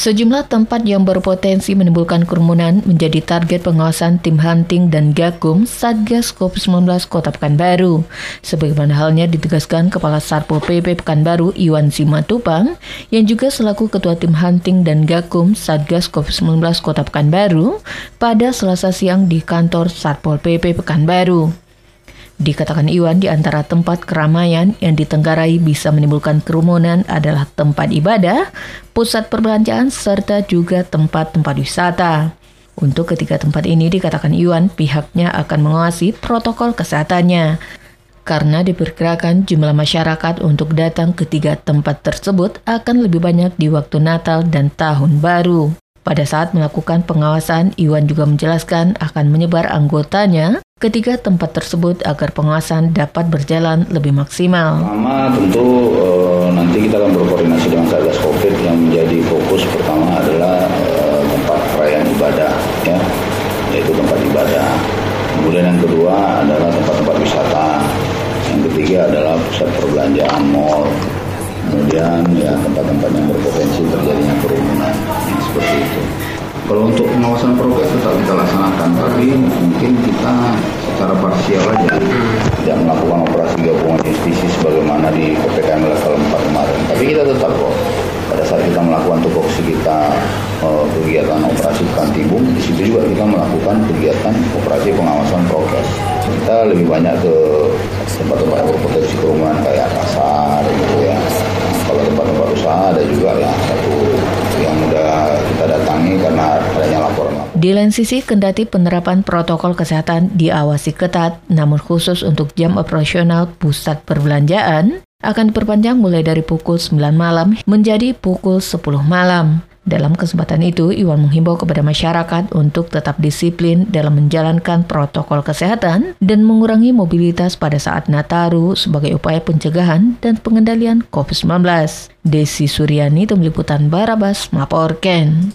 Sejumlah tempat yang berpotensi menimbulkan kerumunan menjadi target pengawasan tim hunting dan gakum Satgas COVID-19 Kota Pekanbaru. Sebagaimana halnya ditegaskan Kepala Sarpol PP Pekanbaru Iwan Simatupang yang juga selaku Ketua Tim Hunting dan Gakum Satgas COVID-19 Kota Pekanbaru pada selasa siang di kantor Sarpol PP Pekanbaru. Dikatakan Iwan di antara tempat keramaian yang ditenggarai bisa menimbulkan kerumunan adalah tempat ibadah, pusat perbelanjaan, serta juga tempat-tempat wisata. Untuk ketiga tempat ini dikatakan Iwan pihaknya akan mengawasi protokol kesehatannya. Karena diperkirakan jumlah masyarakat untuk datang ke tiga tempat tersebut akan lebih banyak di waktu Natal dan Tahun Baru. Pada saat melakukan pengawasan, Iwan juga menjelaskan akan menyebar anggotanya ketiga tempat tersebut agar pengawasan dapat berjalan lebih maksimal. Pertama tentu e, nanti kita akan berkoordinasi dengan Satgas Covid yang menjadi fokus pertama adalah e, tempat perayaan ibadah ya, yaitu tempat ibadah. Kemudian yang kedua adalah tempat-tempat wisata. Yang ketiga adalah pusat perbelanjaan mall. Kemudian ya tempat-tempat yang berpotensi terjadinya kerumunan. Seperti itu. Kalau untuk pengawasan prokes tetap kita laksanakan, tapi mungkin kita secara parsial aja tidak melakukan operasi gabungan justisi sebagaimana di PPKM level 4 kemarin. Tapi kita tetap kok pada saat kita melakukan tupoksi kita uh, kegiatan operasi kantibung, di situ juga kita melakukan kegiatan operasi pengawasan prokes. Kita lebih banyak ke tempat-tempat berpotensi kerumunan kayak Di lain sisi, kendati penerapan protokol kesehatan diawasi ketat, namun khusus untuk jam operasional pusat perbelanjaan akan diperpanjang mulai dari pukul 9 malam menjadi pukul 10 malam. Dalam kesempatan itu, Iwan menghimbau kepada masyarakat untuk tetap disiplin dalam menjalankan protokol kesehatan dan mengurangi mobilitas pada saat Nataru sebagai upaya pencegahan dan pengendalian COVID-19. Desi Suryani, Tim Liputan Barabas, melaporkan.